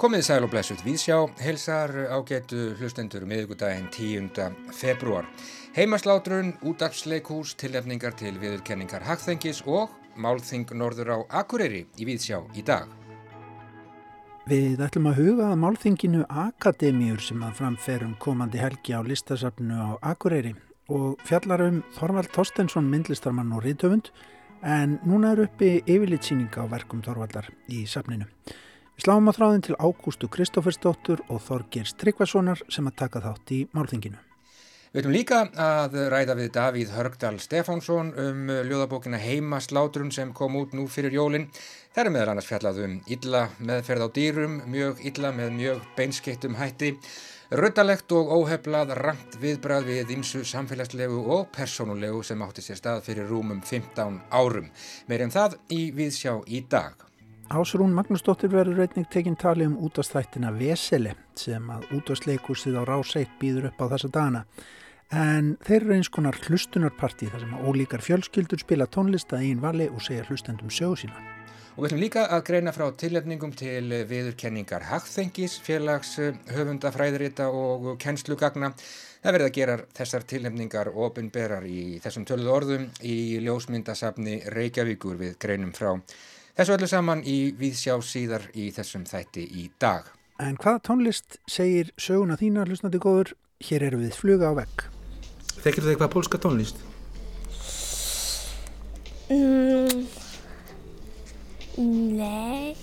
Komið sæl og blessuð Vísjá, helsar ágætu hlustendur miðugudaginn 10. februar. Heimaslátrun, útafsleikús, tilnefningar til viðurkenningar Hagþengis og Málþing Norður á Akureyri í Vísjá í dag. Við ætlum að huga að Málþinginu Akademíur sem að framferum komandi helgi á listasafnu á Akureyri og fjallar um Þorvald Þorstensson myndlistarmann og rítöfund en núna er uppi yfirlitsýninga á verkum Þorvaldar í safninu. Sláum á þráðin til Ágústu Kristófersdóttur og Þorgers Tryggvasonar sem að taka þátt í málþinginu. Við ætlum líka að ræða við Davíð Hörgdal Stefánsson um ljóðabókina Heimaslátrun sem kom út nú fyrir jólinn. Það er meðal annars fjallað um illa meðferð á dýrum, mjög illa með mjög beinskittum hætti, ruddalegt og óheflað ramt viðbrað við ymsu samfélagslegu og personulegu sem átti sér stað fyrir rúmum 15 árum. Meirinn það í Víðsjá í dag. Ásrún Magnúsdóttir verður reyning tekinn tali um útastættina Vesele sem að útastleikursið á Ráseitt býður upp á þessa dana. En þeir eru eins konar hlustunarparti þar sem að ólíkar fjölskyldur spila tónlista einn vali og segja hlustendum sögu sína. Og við ætlum líka að greina frá tilefningum til viðurkenningar Hagþengis, félags höfundafræðirita og kennslugagna. Það verður að gera þessar tilefningar ofinberar í þessum töluðu orðum í ljósmyndasafni Reykjavíkur við greinum frá Þessu öllu saman í Víðsjá síðar í þessum þætti í dag. En hvaða tónlist segir söguna þína, hlustnandi góður? Hér eru við fluga á vegg. Þekkir þið eitthvað pólska tónlist? Mm, nei.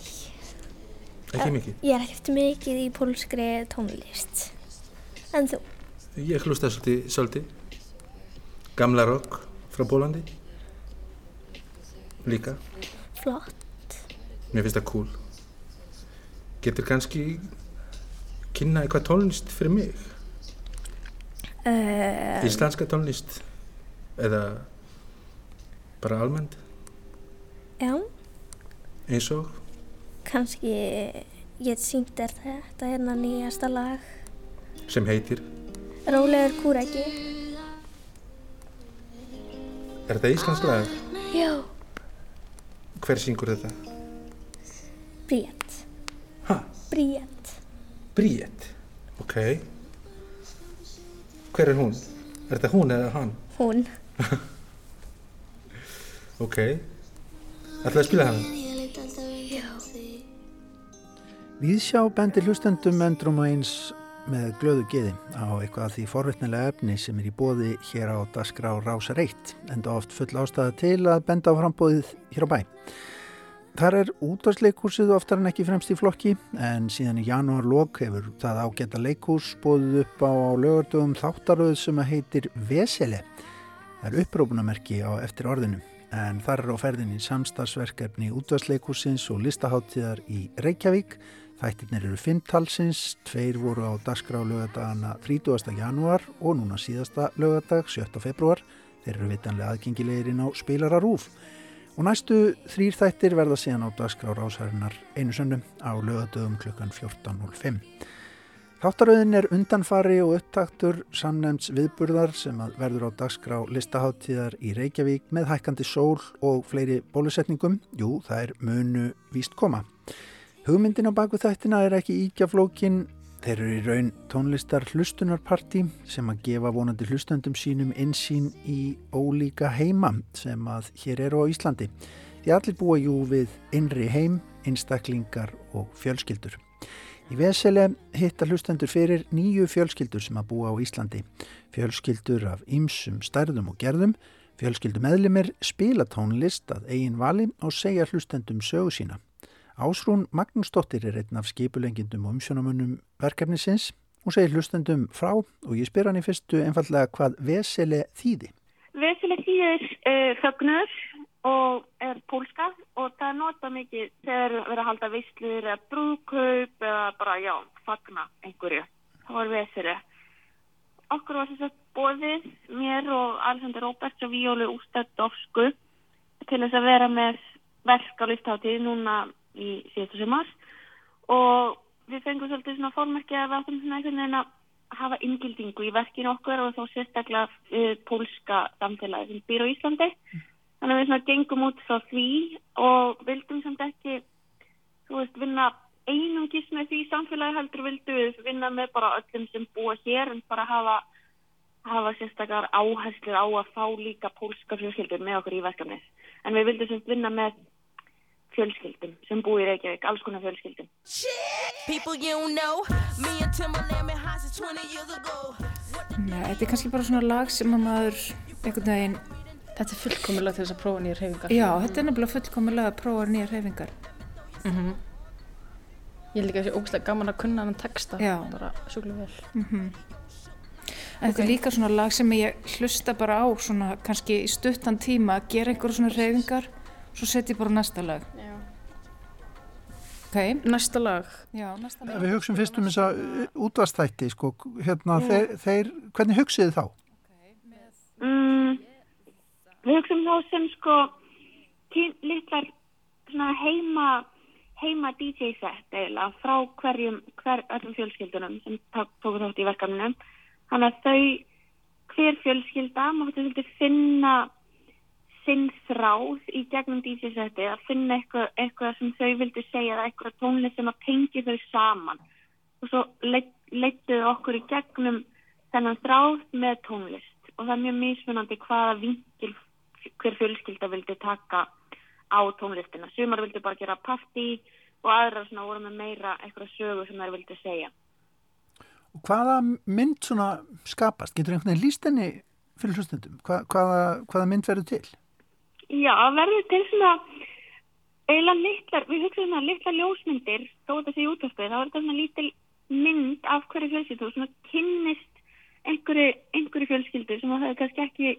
Ekki mikið? Ég er ekkert mikið í pólskri tónlist. En þú? Ég hlusta svolítið, svolítið. Gamla rock frá Pólandi. Líka. Flott. Mér finnst það cool. Getur kannski kynna eitthvað tónlist fyrir mig? Uh, Íslenska tónlist? Eða bara almennt? já, Eins og? kannski ég syngt þér þetta hérna nýjasta lag. Sem heitir? Rólegur kúreki. Er þetta íslensk lag? Já. Hver syngur þetta? Bríett. Ha? Bríett. Bríett. Ok. Hver er hún? Er þetta hún eða hann? Hún. Ok. Ætlaði að spila hana? Víðsjá bendir hlustendum endrum og eins með glöðu geði á eitthvað því forvittnilega efni sem er í bóði hér á Dasgrá Rásar 1 enda oft full ástæða til að benda á frambóðið hér á bæ. Þar er útvarsleikursið oftar en ekki fremst í flokki en síðan í janúar lok hefur það ágæta leikurs bóðið upp á, á lögardögum þáttaröð sem heitir Vesele. Það er upprópunamerki á eftir orðinu en þar er á ferðinni samstagsverkefni útvarsleikursins og listaháttíðar í Reykjavík Þættirnir eru fimm talsins, tveir voru á dagskrá lögadagana 30. janúar og núna síðasta lögadag 7. februar. Þeir eru vitanlega aðgengilegir inn á spilararúf. Og næstu þrýr þættir verða síðan á dagskrá rásarinnar einu sönnum á lögadögum klukkan 14.05. Þáttaröðin er undanfari og upptaktur samnefns viðburðar sem verður á dagskrá listaháttíðar í Reykjavík með hækkandi sól og fleiri bólusetningum. Jú, það er munu víst koma. Hugmyndin á baku þættina er ekki ígjaflókin, þeir eru í raun tónlistar hlustunarparti sem að gefa vonandi hlustandum sínum insýn í ólíka heima sem að hér eru á Íslandi. Því allir búa jú við innri heim, einstaklingar og fjölskyldur. Í Vesele hitta hlustendur fyrir nýju fjölskyldur sem að búa á Íslandi. Fjölskyldur af ýmsum stærðum og gerðum, fjölskyldu meðlimir spila tónlist að eigin vali og segja hlustendum sögu sína. Ásrún Magnúsdóttir er einn af skipulengindum og umsjónamönnum verkefnisins. Hún segir hlustendum frá og ég spyr hann í fyrstu einfallega hvað vesele þýði. Vesele þýðir uh, fögnur og er pólska og það er nota mikið þegar verið að halda visslur eða brúðkaup eða bara já, fagna einhverju. Það var vesele. Okkur var þess að bóðið mér og Alexander Roberts og Víólu Ústættovsku til þess að vera með verk á listháttíð núna í síðustu sumar og við fengum svolítið svona fórmerki að áttum svona einhvern veginn að hafa inngildingu í verkinu okkur og þá sérstaklega uh, pólska samfélagi sem býr á Íslandi. Þannig að við svona gengum út frá því og vildum samt ekki, þú veist, vinna einungis með því samfélagi heldur vildu við vinna með bara öllum sem búa hér en bara hafa, hafa sérstakar áherslu á að fá líka pólska fjölskyldur með okkur í verkefnið. En við vildum sem vinna með fjölskyldum sem búi í Reykjavík, alls konar fjölskyldum. People you know, me and Timberland been high since 20 years ago. Nei, þetta er kannski bara svona lag sem að maður einhvern veginn, Þetta er fullkomulega til þess að prófa nýjar hreyfingar. já, þetta er nefnilega fullkomulega að prófa nýjar hreyfingar. Mhm. Ég er líka þessi ógæslega gaman að kunna hann texta. Já. Bara sjúklega vel. En þetta er líka svona lag sem ég hlusta bara á svona kannski í stuttan tíma að gera einhverja svona hreyfingar, svo setjum ég bara næsta lag. Já. Ok, Næsta lag. já, næsta lag. Við hugsim fyrst um þess að útvastætti, sko, hérna, þeir, þeir, hvernig hugsið þið þá? Mm, við hugsaum þá sem sko litlar heima heima DJ set eiginlega frá hverjum hver öllum fjölskyldunum sem tók, tóku þátt í verkefninu þannig að þau hver fjölskylda maður þetta finna sinn þráð í gegnum DJ seti að finna eitthvað, eitthvað sem þau vildu segja eitthvað tónlist sem að tengi þau saman og svo leittuðu okkur í gegnum þennan þráð með tónlist og það er mjög mismunandi hvaða vingil hver fjölskylda vildi taka á tónlistina. Sumar vildi bara gera party og aðrar svona voru með meira eitthvað sögu sem þær vildi segja. Hvaða mynd svona skapast? Getur einhvern veginn líst henni fyrir hlustendum? Hva, hvaða, hvaða mynd verður til? Já, verður til svona eiginlega litlar, við hugsaðum að litlar ljósmyndir, þó þetta sé útvarpið, þá er þetta svona lítil mynd af hverju fjölskyldu og svona kynnist einhverju, einhverju fjölskyldu sem það hefur kannski ekki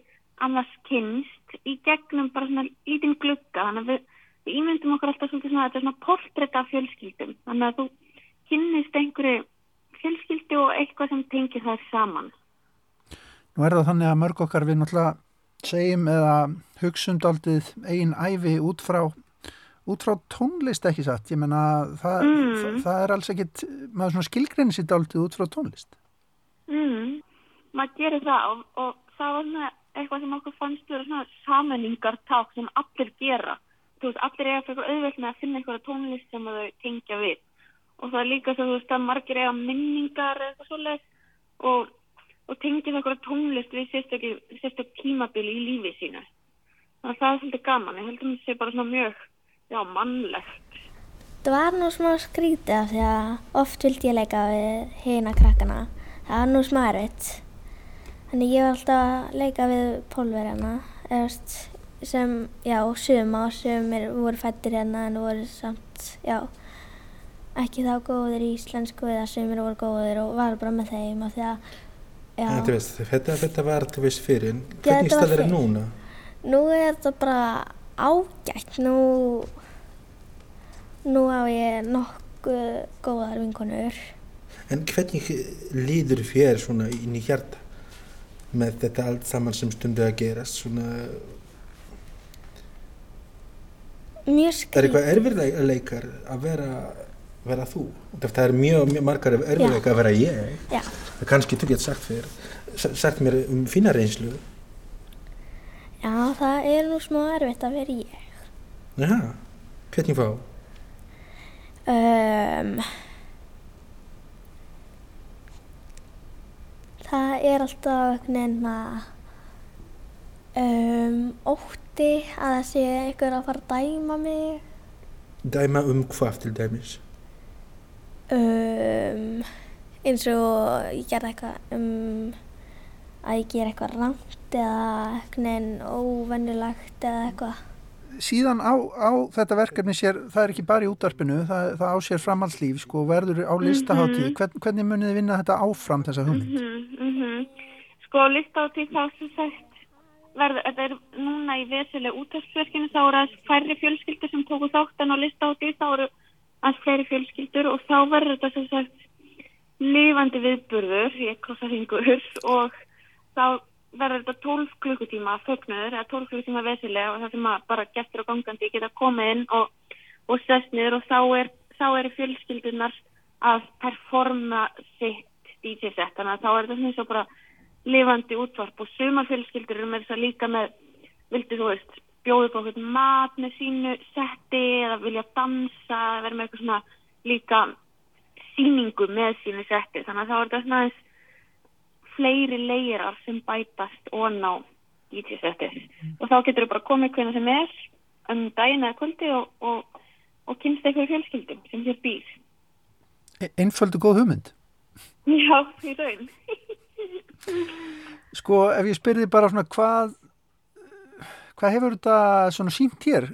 annars kynst í gegnum bara svona lítinn glugga þannig að við, við ímyndum okkur alltaf svona þetta er svona portrétt af fjölskyldum þannig að þú kynnist einhverju fjölskyldu og eitthvað sem tengir það saman. Nú er það þannig að mörg okkar við náttúrulega segjum eða hugsum daldið eigin æfi út frá, út frá tónlist ekki satt. Ég menna það, Mm. það, það er alls ekkit, maður svona skilgrein sér daldið út frá tónlist. mm, maður gerir það og, og það var svona eitthvað sem okkur fannst svona sammenningarták sem allir gera þú veist, allir eiga fyrir auðvelt með að finna eitthvað tónlist sem þau tengja við og það er líka svo, þú veist, að margir eiga minningar eða eitthvað svoleið og, og það eitthvað tónlist við sérstök tímabili í lífi sínu þannig að það er svolítið gaman ég heldur að það sé bara svona mjög já, mannlegt Það var nú smá skrítið af því að oft vildi ég leika við hina krakkana. Það var nú smá erfitt. Þannig ég var alltaf að leika við pólverjana sem, já, suma og sumir voru fættir hérna en voru samt, já, ekki þá góðir í íslensku eða sumir voru góðir og var bara með þeim af því að, En, veist, þetta, þetta var veist fyrir, en hvernig er fyrr. núna? nú er þetta bara ágætt. Nú, nú á ég nokkuð góðar vinkonur. En hvernig líður þér svona inn í hjarta með þetta allt saman sem stundu að gerast svona, Mjög er skrítið. eitthvað erfiðleikar að vera, vera þú? Það er mjög, mjög margar erfiðleikar að vera ég Já. Það kannski þú getur sagt fyrir sagt mér um fína reynslu Já, það er nú smá erfitt að vera ég. Já, hvernig fá? Um, það er alltaf að um, ótti að það sé einhver að fara að dæma mig. Dæma um hvað til dæmis? Um, eins og ég gerði eitthvað um, að ég ger eitthvað rangt eða veginn óvennilegt eða eitthvað. Síðan á, á þetta verkefni sér, það er ekki bara í útvarpinu, það, það á sér framhaldslíf, sko, verður á listaháttíð. Hvern, hvernig munið þið vinna þetta áfram þessa hugmynd? Mm -hmm. Sko, lista á því þá sem sagt verður, þetta er núna í vesuleg útastverkinu, þá eru aðeins færri fjölskyldur sem tóku þátt en á lista á því þá eru aðeins fleiri fjölskyldur og þá verður þetta sem sagt lifandi viðburður, ég krossa fingur og þá verður þetta 12 klukkutíma fögnuður eða 12 klukkutíma vesuleg og það sem bara gestur og gangandi geta komið inn og, og sest niður og þá er, eru fjölskyldunar að performa sitt DJ-sett, þannig að þá er þetta eins og bara lifandi útvarp og sumar fjölskyldur eru með þess að líka með, vildu þú veist, bjóðu eitthvað mat með sínu setti eða vilja dansa, vera með eitthvað svona líka síningu með sínu setti þannig að þá er þetta svona aðeins fleiri leirar sem bætast og ná DJ settið og þá getur þú bara komið hvernig sem er um daginn eða kvöldi og, og, og kynst eitthvað fjölskyldum sem hér býr. E- Einföldu góð hugmynd. Já, í raun. Sko, ef ég spyrði bara svona hvað hvað hefur þetta svona sínt hér?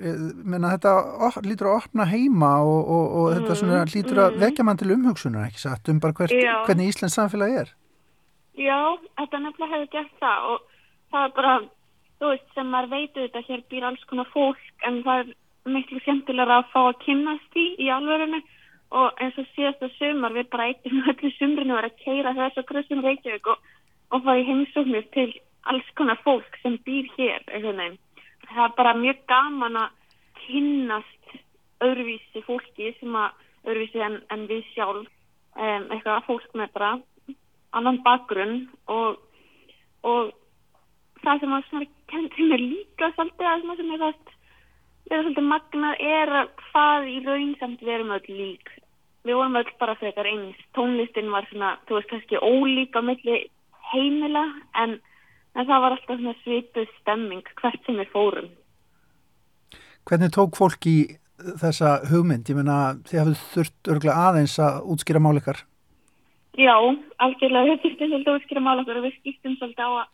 Menna, þetta lítur að opna heima og, og, og mm, þetta svona lítur að vekja mann til umhugsunar, ekki satt, um bara hvert, hvernig Íslands samfélagi er. Já, þetta nefnilega hefur gert það og það er bara, þú veist, sem maður veit auðvitað, hér býr alls konar fólk en það er miklu skemmtilega að fá að kynnast í í alvörinu og eins og síðasta sumar við bara eittum öllu sumrinu að keira þess að krössum Reykjavík og, og fara í heimsóknir til alls konar fólk sem býr hér, einhvern veginn. Það er bara mjög gaman að kynnast öðruvísi fólki sem að öðruvísi en, en við sjálf, um, eitthvað fólk með bara annan bakgrunn og, og það sem að svona kendi mér líka svolítið að svona sem er það vera svolítið magnað er að hvað í raun samt við erum öll lík. Við vorum öll bara frekar eins. Tónlistin var svona, þú veist, kannski ólík á milli heimila en, en það var alltaf svona svipuð stemming hvert sem við fórum. Hvernig tók fólk í þessa hugmynd? Ég meina, þið hafið þurft örgulega aðeins að útskýra mál ykkar. Já, algjörlega við þurftum svolítið að útskýra mál okkur og við skiptum svolítið á að,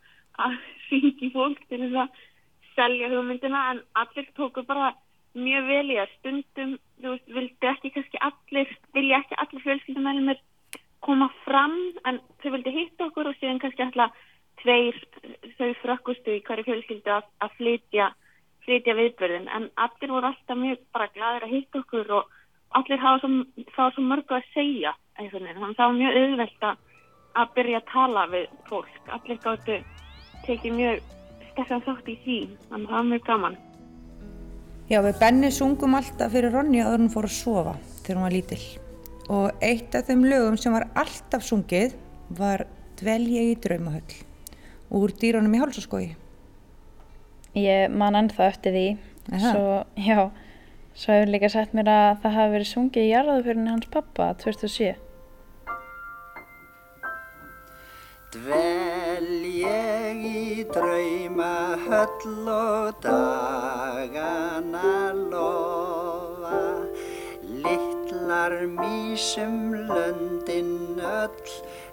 að syngi fólk til þess að selja hugmyndina en allir tóku bara mjög vel í að stundum, þú veist, vildi ekki kannski allir, vilja ekki allir fjölskyldumælumir koma fram en þau vildi hitta okkur og síðan kannski alltaf tveir þau frökkustu í hverju fjölskyldu að, að flytja, flytja viðbörðin en allir voru alltaf mjög bara gladir að hitta okkur og allir hafa svo, mörgu að segja þannig að það var mjög auðvelt að, byrja að tala við fólk, allir gáttu tekið mjög sterkan þátt í því, þannig að það var mjög gaman. Já, við Benni sungum alltaf fyrir Ronja að hún fór að sofa þegar hún var lítill. Og eitt af þeim lögum sem var alltaf sungið var Dvel ég í draumahöll úr dýrónum í hálsaskói. Ég man ennþá eftir því. Svo, já, svo hefur líka sagt mér að það hafi verið sungið í jarðaförinu hans pappa 2007. Dvel ég í drauma höll og dagana lofa Littlar mísum löndin öll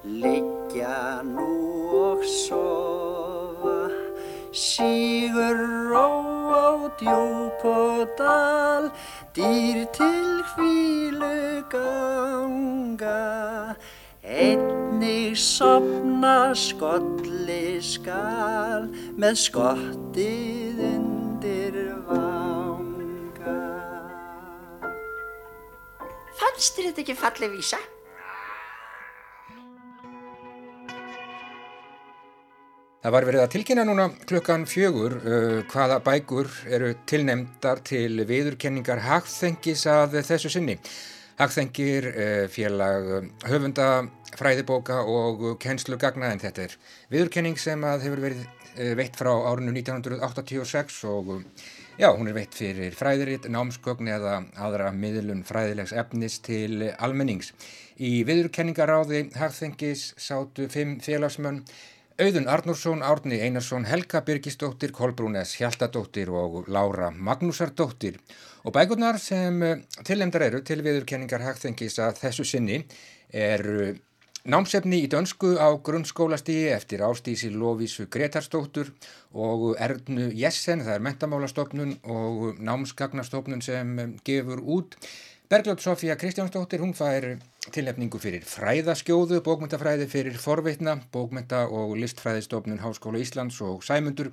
liggja nú og sofa Sígur ró á djúp og dal dýr til hvílu ganga Einnig sopna skolli skal með skottið undir vanga. Fannst þér þetta ekki falleg vísa? Það var verið að tilkynna núna klukkan fjögur uh, hvaða bækur eru tilnemdar til viðurkenningar hagþengis að þessu sinni. Hagþengir uh, félag uh, höfunda, fræðibóka og kennslugagna en þetta er viðurkenning sem að hefur verið uh, veitt frá árinu 1986 og uh, já, hún er veitt fyrir fræðiritt, námsgögn eða aðra miðlun fræðilegs efnis til almennings. Í viðurkenningaráði hagþengis sátu fimm félagsmönn Auðun Arnúrsson, Árni Einarsson, Helga Birgisdóttir, Kolbrúnes Hjaltadóttir og Lára Magnúsardóttir. Og bækurnar sem tilnefndar eru til viðurkenningar hagþengis að þessu sinni eru námsefni í dönsku á grunnskólastígi eftir ástísi Lóvísu Gretarsdóttur og Ernu Jessen, það er mentamálastofnun og námsgagnastofnun sem gefur út. Bergljótt Sofía Kristjánsdóttir, hún fær tilnefningu fyrir fræðaskjóðu, bókmyndafræði fyrir forvitna, bókmynda og listfræðistofnun Háskóla Íslands og Sæmundur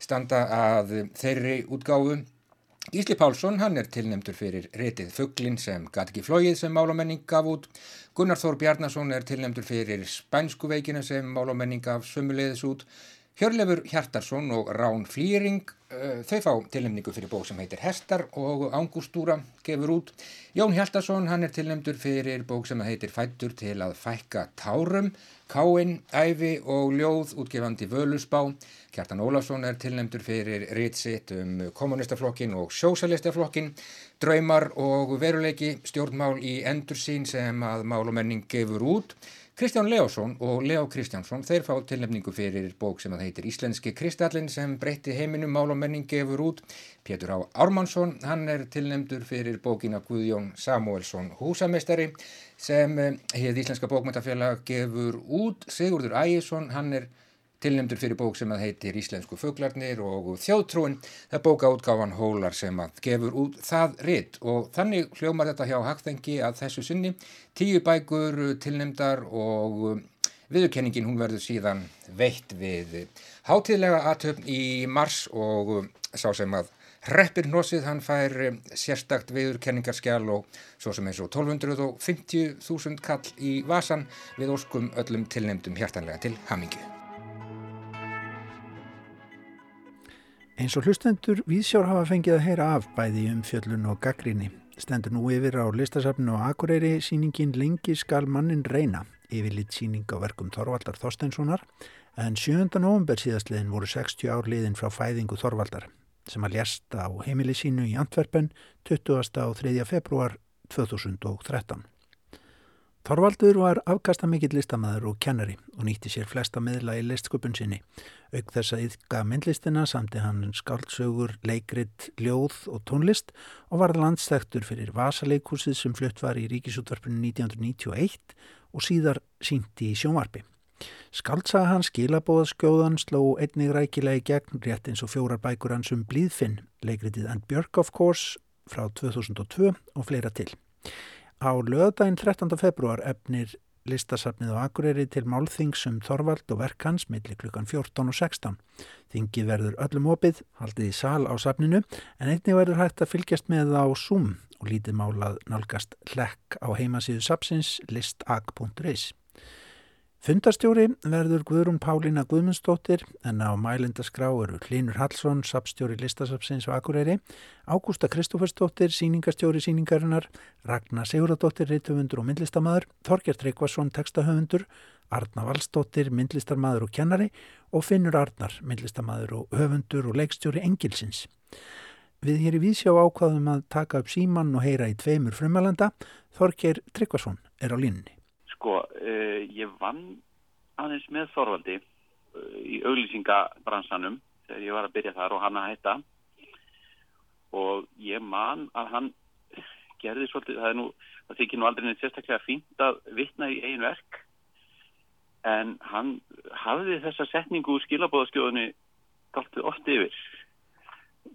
standa að þeirri útgáfu. Gísli Pálsson, hann er tilnefndur fyrir retið Fugglin sem gat ekki flóið sem málamenning gaf út. Gunnar Þór Bjarnason er tilnefndur fyrir Spænsku veikina sem málamenning gaf sömuleiðis út. Hjörlefur Hjartarsson og Rán Flýring, uh, þau fá tilnefningu fyrir bók sem heitir Hestar og Ángústúra gefur út. Jón Hjartarsson, hann er tilnefndur fyrir bók sem heitir Fættur til að fækka tárum, Káinn, Ævi og Ljóð, útgefandi Völusbá. Kjartan Ólafsson er tilnefndur fyrir Ritsit um kommunistaflokkin og sjósalistaflokkin, Draumar og veruleiki, stjórnmál í endursýn sem að mál og menning gefur út. Kristján Leosson og Leo Kristjánsson þeir fá tilnefningu fyrir bók sem að heitir Íslenski Kristallin sem breytti heiminum mál og menning gefur út. Pétur Á Ármannsson, hann er tilnefndur fyrir bókina Guðjón Samuelsson húsamestari sem hefði eh, Íslenska bókmyndafélag gefur út. Sigurður Ægjesson, hann er tilnefndur fyrir bók sem að heitir Íslensku föglarnir og þjóðtrúin. Það er bókaútgáfan Hólar sem að gefur út það ritt og þannig hljómar þetta hjá Hagþengi að þessu sinni. Tíu bækur tilnefndar og viðurkenningin hún verður síðan veitt við hátíðlega aðtöfn í mars og sá sem að Reppir Nosið hann fær sérstakt viðurkenningarskjál og svo sem eins og 1250.000 kall í vasan við óskum öllum tilnefndum hjartanlega til hamingi. Eins og hlustendur Víðsjár hafa fengið að heyra af bæði um fjöllun og gaggrinni. Stendur nú yfir á listasafnu og akureyri síningin Lengi skal mannin reyna, yfirlitt síning á verkum Þorvaldar Þorsteinssonar, en 7. november síðastliðin voru 60 ár liðin frá fæðingu Þorvaldar, sem að ljasta á heimili sínu í Antwerpen 20. og 3. februar 2013. Þorvaldur var afkasta mikill listamæður og kennari og nýtti sér flesta miðla í listsköpun sinni. Auk þess að yfka myndlistina samti hann skáldsögur, leikrit, ljóð og tónlist og var landstæktur fyrir Vasaleikúsið sem flutt var í Ríkisútvarpinu 1991 og síðar sínti í sjónvarpi. Skaldsaga hans skilabóðaskjóðan sló einnig rækilega í gegn rétt eins og fjórar bækur hans um Blíðfinn, leikritið And Björk of Course frá 2002 og fleira til. Á löðdægin 13. februar efnir listasafnið á Akureyri til málþings um Þorvald og verk hans millir klukkan 14 og 16. Þingi verður öllum opið, haldið í sal á safninu en einnig verður hægt að fylgjast með á Zoom og lítið málað nálgast hlekk á heimasíðu sapsins listag.is. Fundarstjóri verður Guðrún Pálína Guðmundsdóttir en á mælindaskrá eru Hlinur Hallsson, sapstjóri listasapsins og Akureyri, Ágústa Kristófersdóttir, síningastjóri síningarinnar, Ragnar Siguradóttir, reytufundur og myndlistamæður, Þorgjart Reykvason, textahöfundur, Arna Valsdóttir, myndlistarmæður og kennari og Finnur Arnar, myndlistamæður og höfundur og leikstjóri Engilsins. Við hér í Vísjá ákvaðum að taka upp síman og heyra í tveimur frumalanda, Þorgjart Reykvason er á línni. Sko, uh, ég vann aðeins með Þorvaldi uh, í auglýsingabransanum þegar ég var að byrja þar og hann að hætta. Og ég man að hann gerði svolítið, það er nú, það þykir nú aldrei neitt sérstaklega fínt að vitna í einu verk en hann hafði þessa setningu úr skilabóðaskjóðunni galtið oft yfir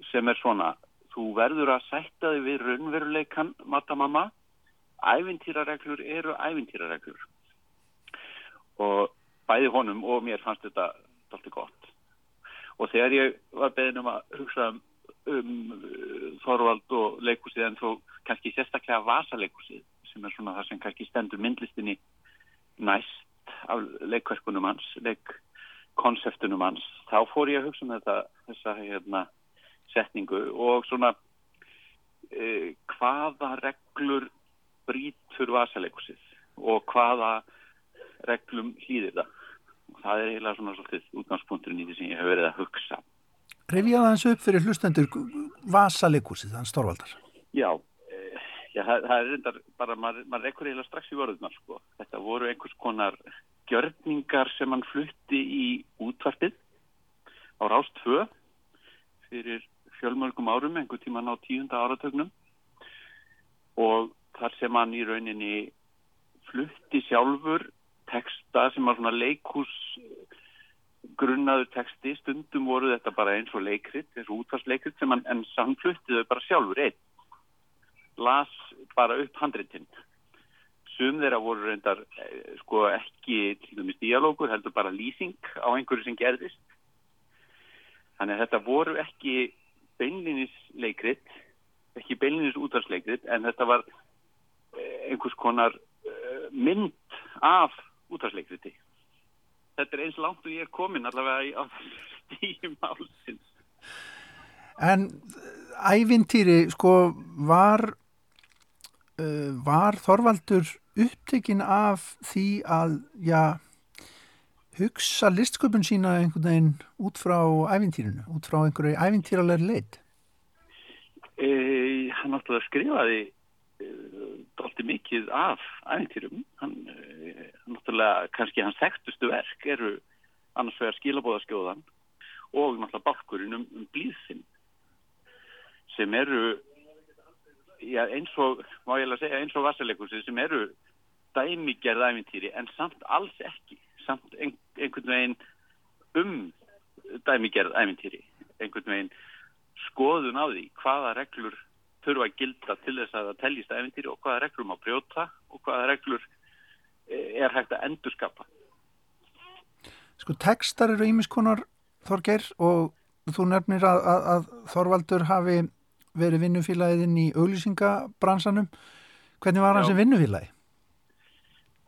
sem er svona, þú verður að sætta þig við raunveruleikan matamamma ævintýrareglur eru ævintýrareglur. Og bæði honum og mér fannst þetta doldið gott. Og þegar ég var beðin um að hugsa um, um uh, Þorvald og leikúsið en þó kannski sérstaklega vasaleikúsið sem er svona það sem kannski stendur myndlistinni næst af leikverkunum hans leikkonseptunum hans þá fór ég að hugsa um þetta þessa hérna setningu og svona e, hvaða reglur brítur vasaleikursið og hvaða reglum hlýðir það. Það er eiginlega svona svolítið útgangspunkturinn í því sem ég hef verið að hugsa. Revjaði hans upp fyrir hlustendur vasaleikursið, hans Storvaldar? Já, eh, já það, það er reyndar bara, maður, maður ekkur eiginlega strax í vörðunar sko. Þetta voru einhvers konar gjörningar sem hann flutti í útvarpið á Rást 2 fyrir fjölmörgum árum, einhver tíman á tíunda áratögnum og þar sem hann í rauninni flutti sjálfur teksta sem var svona leikús grunnaður teksti, stundum voru þetta bara eins og leikrit, eins og útvarsleikrit sem hann, en hann fluttiði bara sjálfur einn. Las bara upp handreitinn sum þeirra voru reyndar eh, sko ekki til dæmis dialógur, heldur bara lýsing á einhverju sem gerðist. Þannig að þetta voru ekki beinlinis leikrit ekki beinlinis útvarsleikrit en þetta var einhvers konar uh, mynd af útvarsleikriti. Þetta er eins langt og ég er komin allavega á stíum álsins. En ævintýri, sko, var, uh, var Þorvaldur upptekinn af því að, já, hugsa listsköpun sína einhvern veginn út frá ævintýrinu, út frá einhverju ævintýralegri leitt? E, hann náttúrulega skrifaði e, doldi mikið af ævintýrum. Hann, e, náttúrulega, kannski hans þekktustu verk eru annars vegar skilabóðaskjóðan og náttúrulega bálkurinn um, um blíðsinn sem eru já, eins og, má ég alveg segja, eins og vassaleikusi sem eru dæmigerð ævintýri en samt alls ekki samt ein, einhvern veginn um dæmigerð ævintýri einhvern veginn skoðun á því hvaða reglur þurfa að gilda til þess að það teljist ævintýri og hvaða reglur má brjóta og hvaða reglur eh, er hægt að endurskapa Sko tekstar eru ímiskonar Þorger og þú nefnir að, að, að Þorvaldur hafi verið vinnufílaðinn í auglýsingabransanum. Hvernig var hann sem vinnufílaði?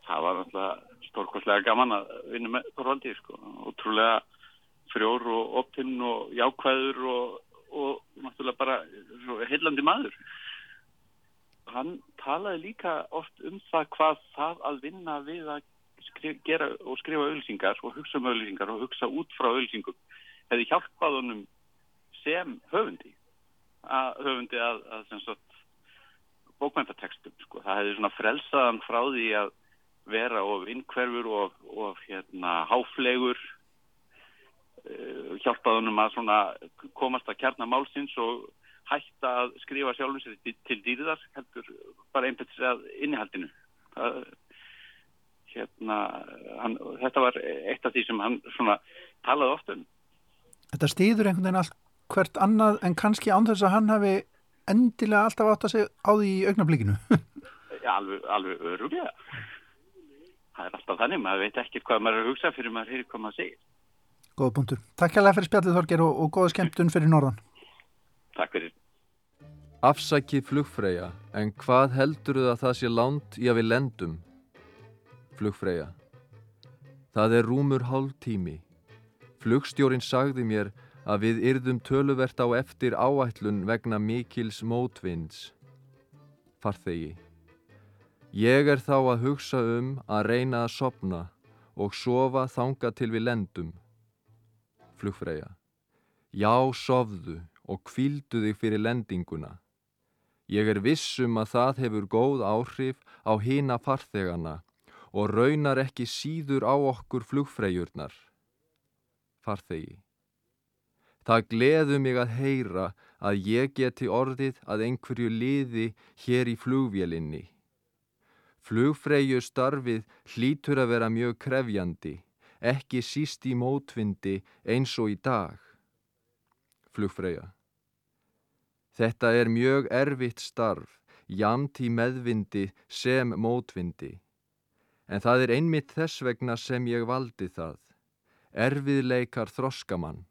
Það var náttúrulega stórkostlega gaman að vinna með Þorvaldi sko. Ótrúlega frjór og optinn og jákvæður og, og náttúrulega bara heillandi maður. Hann talaði líka oft um það hvað það að vinna við að skrif, gera og skrifa auðlýsingar og hugsa um auðlýsingar og hugsa út frá auðlýsingum hefði hjálpað honum sem höfundi að höfundi að, að bókmæntatekstum sko. það hefði svona frelsaðan frá því að vera of innkverfur og, og hérna háflegur hjálpað honum að svona komast að kjarnamálsins og hætta að skrifa sjálfum sér til, dýriðar heldur bara einbætt sér að innihaldinu það hérna, hann, þetta var eitt af því sem hann svona talaði oft um. Þetta stýður einhvern veginn allt hvert annað en kannski án þess að hann hafi endilega alltaf átt að segja á því í augnablikinu. Já, alveg, alveg öruglega. Það er alltaf þannig, maður veit ekki hvað maður er að hugsa fyrir maður heyri hvað maður segir. Góða punktur. Takk hjá fyrir spjallið Þorger og, og góða skemmtun fyrir norðan. Takk fyrir. Afsakið flugfreyja, en hvað heldur þau að það sé lánt í að við lendum? Flugfreyja. Það er rúmur hálf tími. Flugstjórin sagði mér að við yrðum töluvert á eftir áætlun vegna mikils mótvinds. Farþegi. Ég er þá að hugsa um að reyna að sopna og sofa þanga til við lendum. Flugfreyja. Já, sofðu og kvíldu þig fyrir lendinguna. Ég er vissum að það hefur góð áhrif á hina farþegana og raunar ekki síður á okkur flugfreyjurnar. Farþegi. Það gleðu mig að heyra að ég geti orðið að einhverju liði hér í flugvélinni. Flugfreyju starfið hlýtur að vera mjög krefjandi, ekki síst í mótvindi eins og í dag. Flugfreyja. Þetta er mjög erfitt starf, jamt í meðvindi sem mótvindi. En það er einmitt þess vegna sem ég valdi það. Erfiðleikar þroskamann.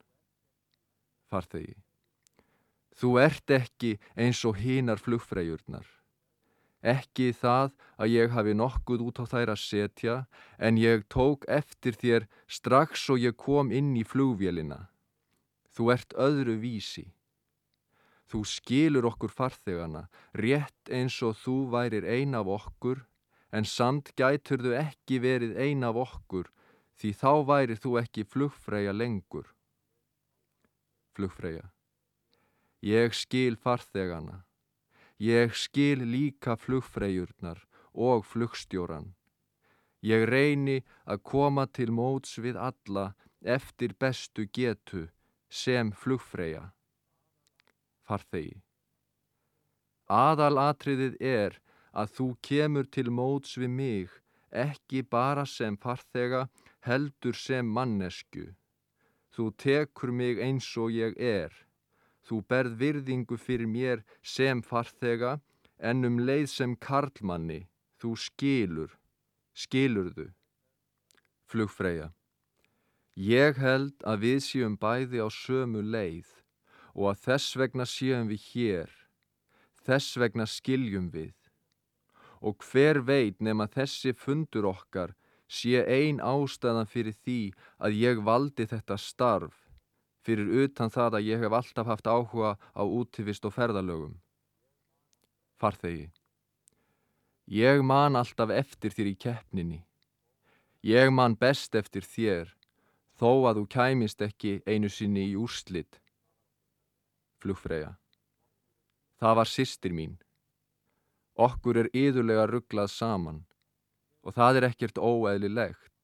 Farþegi. Þú ert ekki eins og hinar flugfreyjurnar. Ekki það að ég hafi nokkuð út á þær að setja, en ég tók eftir þér strax og ég kom inn í flugvélina. Þú ert öðru vísi. Þú skilur okkur farþegana, rétt eins og þú værir ein af okkur, en samt gætur þú ekki verið ein af okkur, því þá værir þú ekki flugfreyja lengur. Flugfreyja. Ég skil farþegana. Ég skil líka flugfreyjurnar og flugstjóran. Ég reyni að koma til móts við alla eftir bestu getu sem flugfreyja. Farþegi. Aðalatriðið er að þú kemur til móts við mig ekki bara sem farþega heldur sem mannesku. Þú tekur mig eins og ég er. Þú berð virðingu fyrir mér sem farþega en um leið sem karlmanni. Þú skilur. Skilurðu. Flugfreyja. Ég held að við séum bæði á sömu leið og að þess vegna séum við hér. Þess vegna skiljum við. Og hver veit nema þessi fundur okkar sé ein ástæðan fyrir því að ég valdi þetta starf, fyrir utan það að ég hef alltaf haft áhuga á útivist og ferðalögum. Farþegi. Ég man alltaf eftir þér í keppninni. Ég man best eftir þér, þó að þú kæmist ekki einu sinni í úrslit. Flugfreyja. Það var sýstir mín. Okkur er yðurlega rugglað saman og það er ekkert óeðlilegt.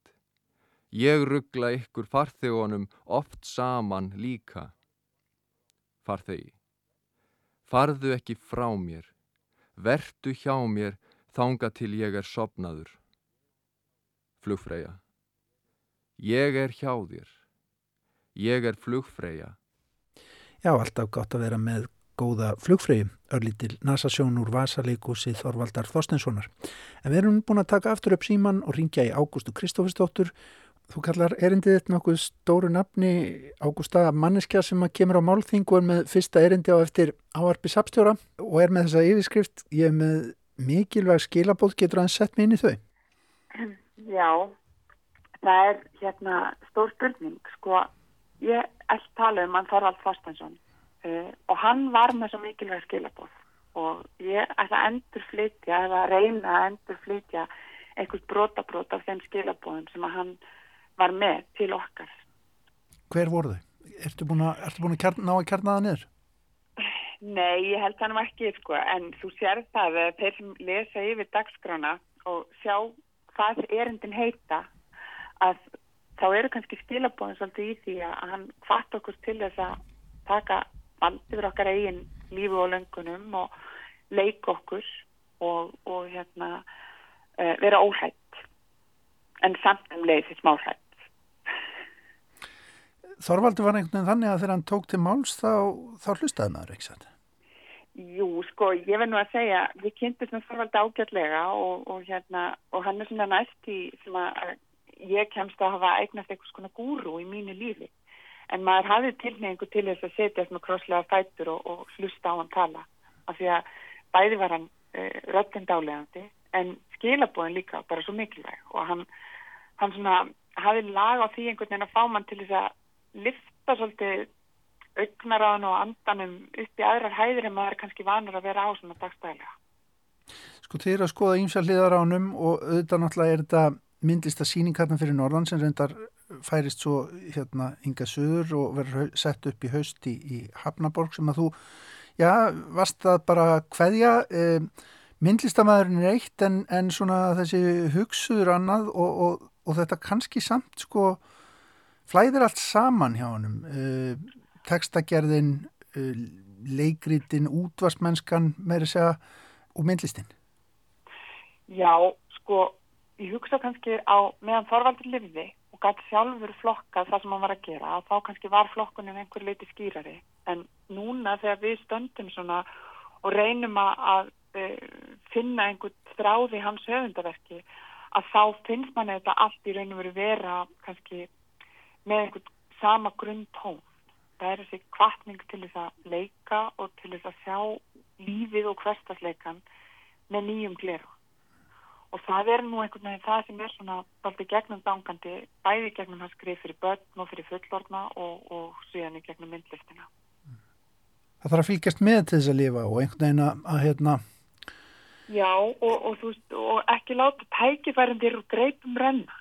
Ég ruggla ykkur farþegunum oft saman líka. Farþegi. Farðu ekki frá mér. Vertu hjá mér þanga til ég er sopnaður. Flugfreyja. Ég er hjá þér. Ég er flugfreyja. Já, alltaf gott að vera með góða flugfreyju, örlítil nasasjón úr Vasalíkusi Þorvaldar Þorstenssonar. En við erum búin að taka aftur upp síman og ringja í Ágústu Kristófisdóttur. Þú kallar erindið þetta nokkuð stóru nafni Ágústa manneskja sem kemur á málþingu en með fyrsta erindi á eftir áarpi sapstjóra og er með þessa yfirskrift. Ég er með mikilvæg skilabóð, getur að sett mig inn í þau? Já, það er hérna stór spurning. Sko, ég ætti tala um hann Þorvald Þorstensson uh, og hann var með svo mikilvæg skilabóð og ég ætla að endurflytja eða reyna að endurflytja einhvers brotabrót af þeim skilabóðum sem að hann var með til okkar. Hver voru þau? Ertu búin að, ertu búin að kjarn, ná að kjarna það niður? Nei, ég held það nú ekki, sko, en þú sér það að þeir sem lesa yfir dagskrána og sjá hvað erindin heita að þá eru kannski skilabóðin svolítið í því að hann hvart okkur til þess að taka vald yfir okkar eigin lífu og löngunum og leika okkur og, og hérna uh, vera óhætt en samt um leiði smáhætt. Þorvaldur var einhvern veginn þannig að þegar hann tók til máls þá, þá hlustaði maður, ekki satt? Jú, sko, ég verð nú að segja, við kynntum Þorvaldur ágætlega og, og hérna, og hann er svona næst í sem að ég kemst að hafa eignast einhvers konar gúru í mínu lífi. En maður hafði tilneingu til þess að setja svona krosslega fættur og, og hlusta á hann tala. Af því að bæði var hann uh, röttindálegandi en skilabóðin líka bara svo mikilvæg og hann, hann svona hafði lag á því einhvern veginn að fá mann til þess að lifta svolítið augnaráðan og andanum upp í aðrar hæðir en maður er kannski vanur að vera á svona dagstæðilega. Sko þið eru að skoða ímsa hliðar ánum og auðvitað náttúrulega er þetta myndlista síning hérna fyrir Norðan sem reyndar færist svo hérna ynga söður og verður sett upp í haust í, Hafnaborg sem að þú, já, varst það bara hverja, eh, myndlistamæðurinn er eitt en, en svona þessi hugsuður annað og, og, og þetta kannski samt sko flæðir allt saman hjá honum eh, tekstagerðin eh, leikritin, útvarsmennskan meiri segja og myndlistin. Já, sko ég hugsa kannski á meðan Þorvaldur lifði og gæti sjálfur flokkað það sem hann var að gera þá kannski var flokkunin einhver leiti skýrari. En núna þegar við stöndum svona og reynum að uh, finna einhvern þráði hans höfundaverki að þá finnst manni þetta allt í raun og veru vera kannski með einhvern sama grunn tón. Það er þessi kvartning til þess að leika og til þess að sjá lífið og hverstasleikan með nýjum gleru. Og það er nú einhvern veginn það sem er svona alltaf gegnum dangandi, bæði gegnum hans skrif fyrir börn og fyrir fullorna og, og síðan í gegnum myndlistina. Það þarf að fylgjast með til þess að lifa og einhvern veginn að, að hérna... Já, og, og, og ekki láta tækifærindir og greipum renna.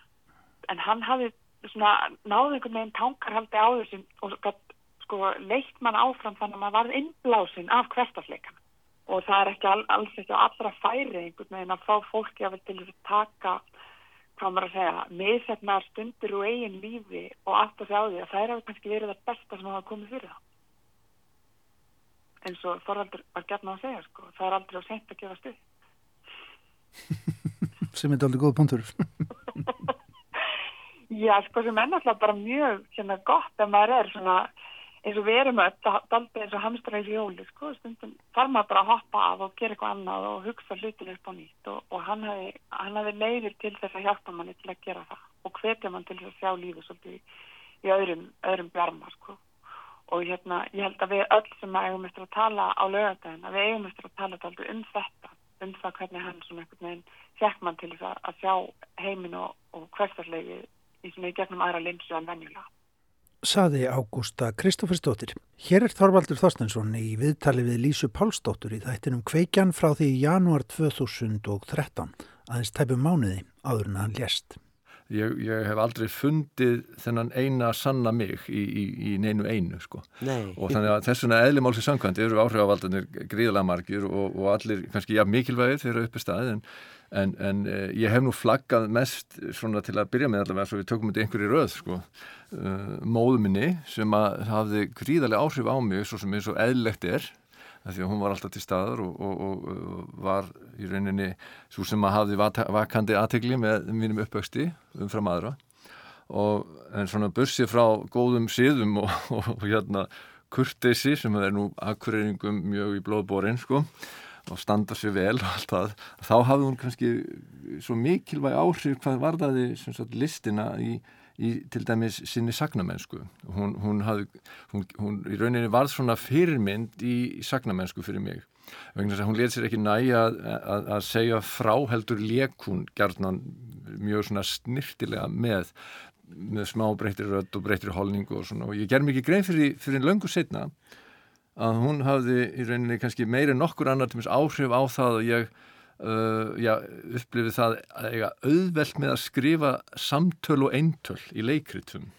En hann hafi svona náðu einhvern veginn tankarhaldi á þessum og sko leitt mann áfram þannig að maður varð innblásin af hverstafleikan. Og það er ekki all, alls ekki allra færi einhvern veginn að fá fólki að vel til að taka, hvað maður að segja, miðsetnar stundir og eigin lífi og allt að segja á því að það er alveg kannski verið það besta sem hafa komið fyrir það. En svo Þorvaldur var gætna að segja, sko, það er aldrei á sent að gefa stuð. sem er aldrei góð punktur. Já, sko, sem er náttúrulega bara mjög hérna, gott að maður er svona eins og við erum öll, daldi eins og hamstra í hjóli, sko, stundum þarf maður bara að hoppa af og gera eitthvað annað og hugsa hlutin upp á nýtt og, og hann hafi, hafi leiðir til þess að hjálpa manni til að gera það og hvetja mann til þess að sjá lífi svolítið í, í öðrum, öðrum bjarma, sko. Og hérna, ég held að við öll sem eigum eftir að tala á lögadagin, að við eigum eftir að tala daldi um þetta um það hvernig hann svona einhvern veginn fekk mann til þess að, að sjá heiminn og, og hverstarlegi í svona í gegnum aðra linsu en venjulega. Saði Ágústa Kristófersdóttir. Hér er Þorvaldur Þorstensson í viðtali við Lísu Pálsdóttur í þættinum Kveikjan frá því í janúar 2013, aðeins tæpum mánuði áður en hann lést. Ég, ég hef aldrei fundið þennan eina sanna mig í, í, í neinu einu sko. Nei. og þannig að þessuna eðlimálsins samkvæmt eru áhrifavaldanir gríðalega margir og, og allir kannski ja, mikilvægir þegar uppi staðið en, en, en eh, ég hef nú flaggað mest svona til að byrja með allavega svo við tökum þetta einhverju röð sko. uh, móðuminni sem að hafði gríðalega áhrif á mig svo sem eins og eðlilegt er því að hún var alltaf til staðar og, og, og var í rauninni svo sem að hafði vakandi aðtegli með mínum uppvöxti umfram aðra. Og en svona bursið frá góðum síðum og hérna kurteysi sem er nú akkurýringum mjög í blóðbórin sko og standa sér vel og allt það þá hafði hún kannski svo mikilvæg áhrif hvað varðaði sagt, listina í í til dæmis sinni sagnamennsku. Hún, hún, hafði, hún, hún í rauninni varð svona fyrirmynd í, sagnamennsku fyrir mig. Vegna þess að hún let sér ekki næja að, að, að segja frá heldur lekun gerðnan mjög svona snirtilega með með smá breyttir rödd og breyttir holningu og svona. Og ég ger mikið grein fyrir, fyrir löngu setna að hún hafði í rauninni kannski meiri nokkur annar til áhrif á það að ég Uh, já, upplifið það að eiga auðvelt með að skrifa samtöl og eintöl í leikritum.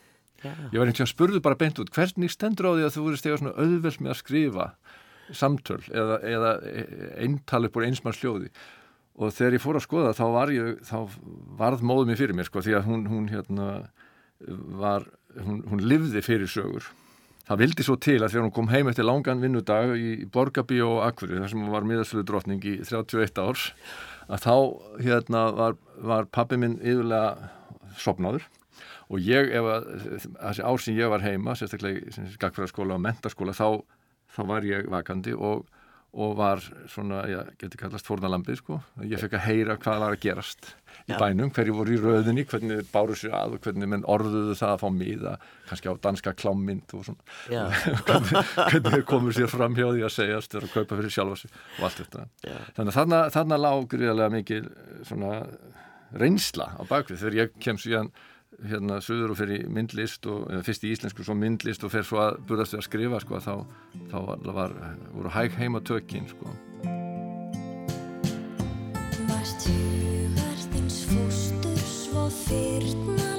Já. ég var einhvern veginn að spurðu bara beint út hvernig stendur á því að þú voru stega svona auðvelt með að skrifa samtöl eða, eða eintal upp úr einsmanns hljóði? Og þegar ég fór að skoða þá var ég þá varð móðum ég fyrir mér sko því að hún, hún hérna var, hún, hún livði fyrir sögur Það vildi svo til að þegar hún kom heim eftir langan vinnudag í Borgabí og Akveri þar sem hún var miðarsfjölu drotning í 31 árs að þá hérna var, var pappi minn yfirlega sopnaður og ég ef að þessi ár sem ég var heima, sérstaklega í skakfræðarskóla og mentaskóla þá, þá var ég vakandi og og var svona, já, getur kallast fórnalambið sko, ég fekk að heyra hvað var að gerast í já. bænum, hverju voru í röðinni hvernig báru sér að og hvernig menn orðuðu það að fá miða, kannski á danska klámynd og svona hvernig, hvernig þeir komur sér fram hjá því að segjast að kaupa fyrir sjálfa sig og allt þetta já. þannig að þarna, lág gríðarlega mikil svona reynsla á bakvið þegar ég kem síðan hérna söður og fyrir myndlist og fyrst í íslensku svo myndlist og fer svo að burðast við að skrifa sko þá, þá var, voru hæg heima tökinn sko. Vast hugar þins fóstur svo fyrna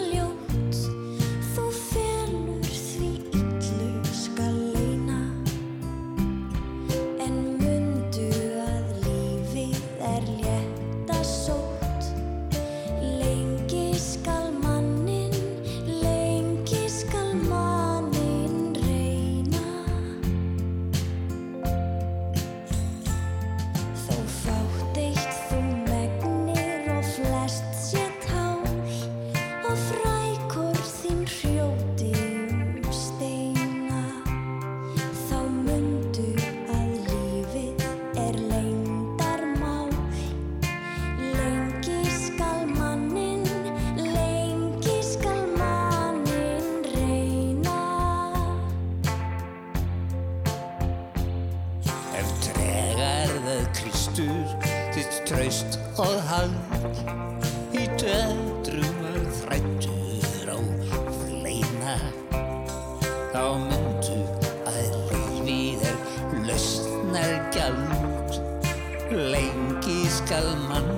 calman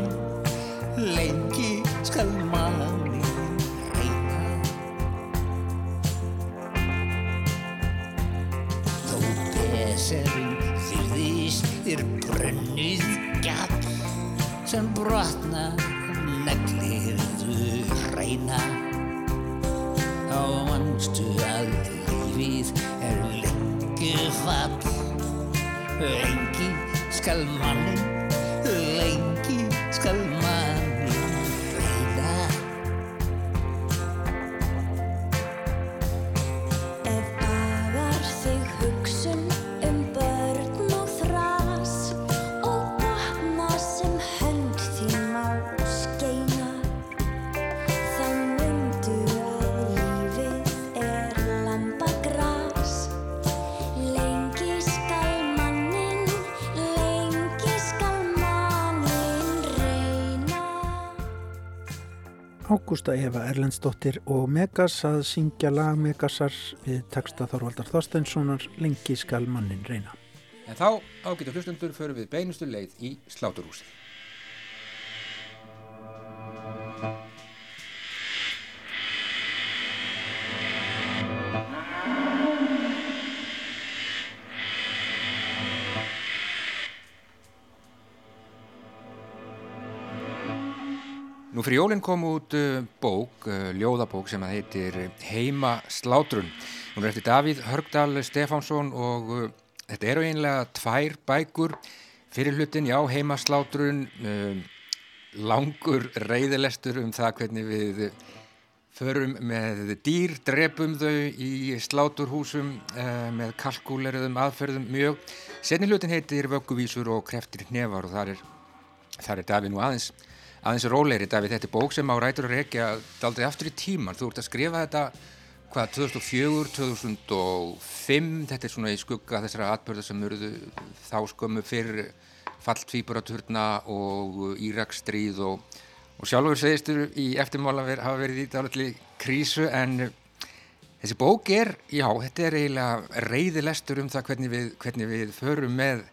Ágústa Eva Erlendsdóttir og Megas að syngja lag Megasar við texta Þorvaldar Þorsteinssonar Lengi skal mannin reyna. En þá ágætu hlustundur förum við beinustu leið í sláturhúsið. Nú fyrir jólinn kom út uh, bók, uh, ljóðabók sem að heitir Heima slátrun. Hún er eftir Davíð Hörgdal Stefánsson og uh, þetta eru einlega tvær bækur. Fyrir hlutin, já, Heima slátrun, langur reyðilestur um það hvernig við förum með dýr, drepum þau í sláturhúsum með kalkúleruðum aðferðum mjög. Senni hlutin heitir Vögguvísur og Kreftir hnefar og þar er, þar er Davíð nú aðeins aðeins róleiri Davíð, þetta er bók sem á rætur að rekja aldrei aftur í tíman, þú ert að skrifa þetta hvað, 2004, 2005 þetta er svona í skugga þessara atbörða sem eruðu þá skömmu fyrir falltvíburaturna og Íraksstríð og, og sjálfur segistur í eftirmála ver, hafa verið í dálitli krísu en þessi bók er, já, þetta er eiginlega reyðilestur um það hvernig við, hvernig við förum með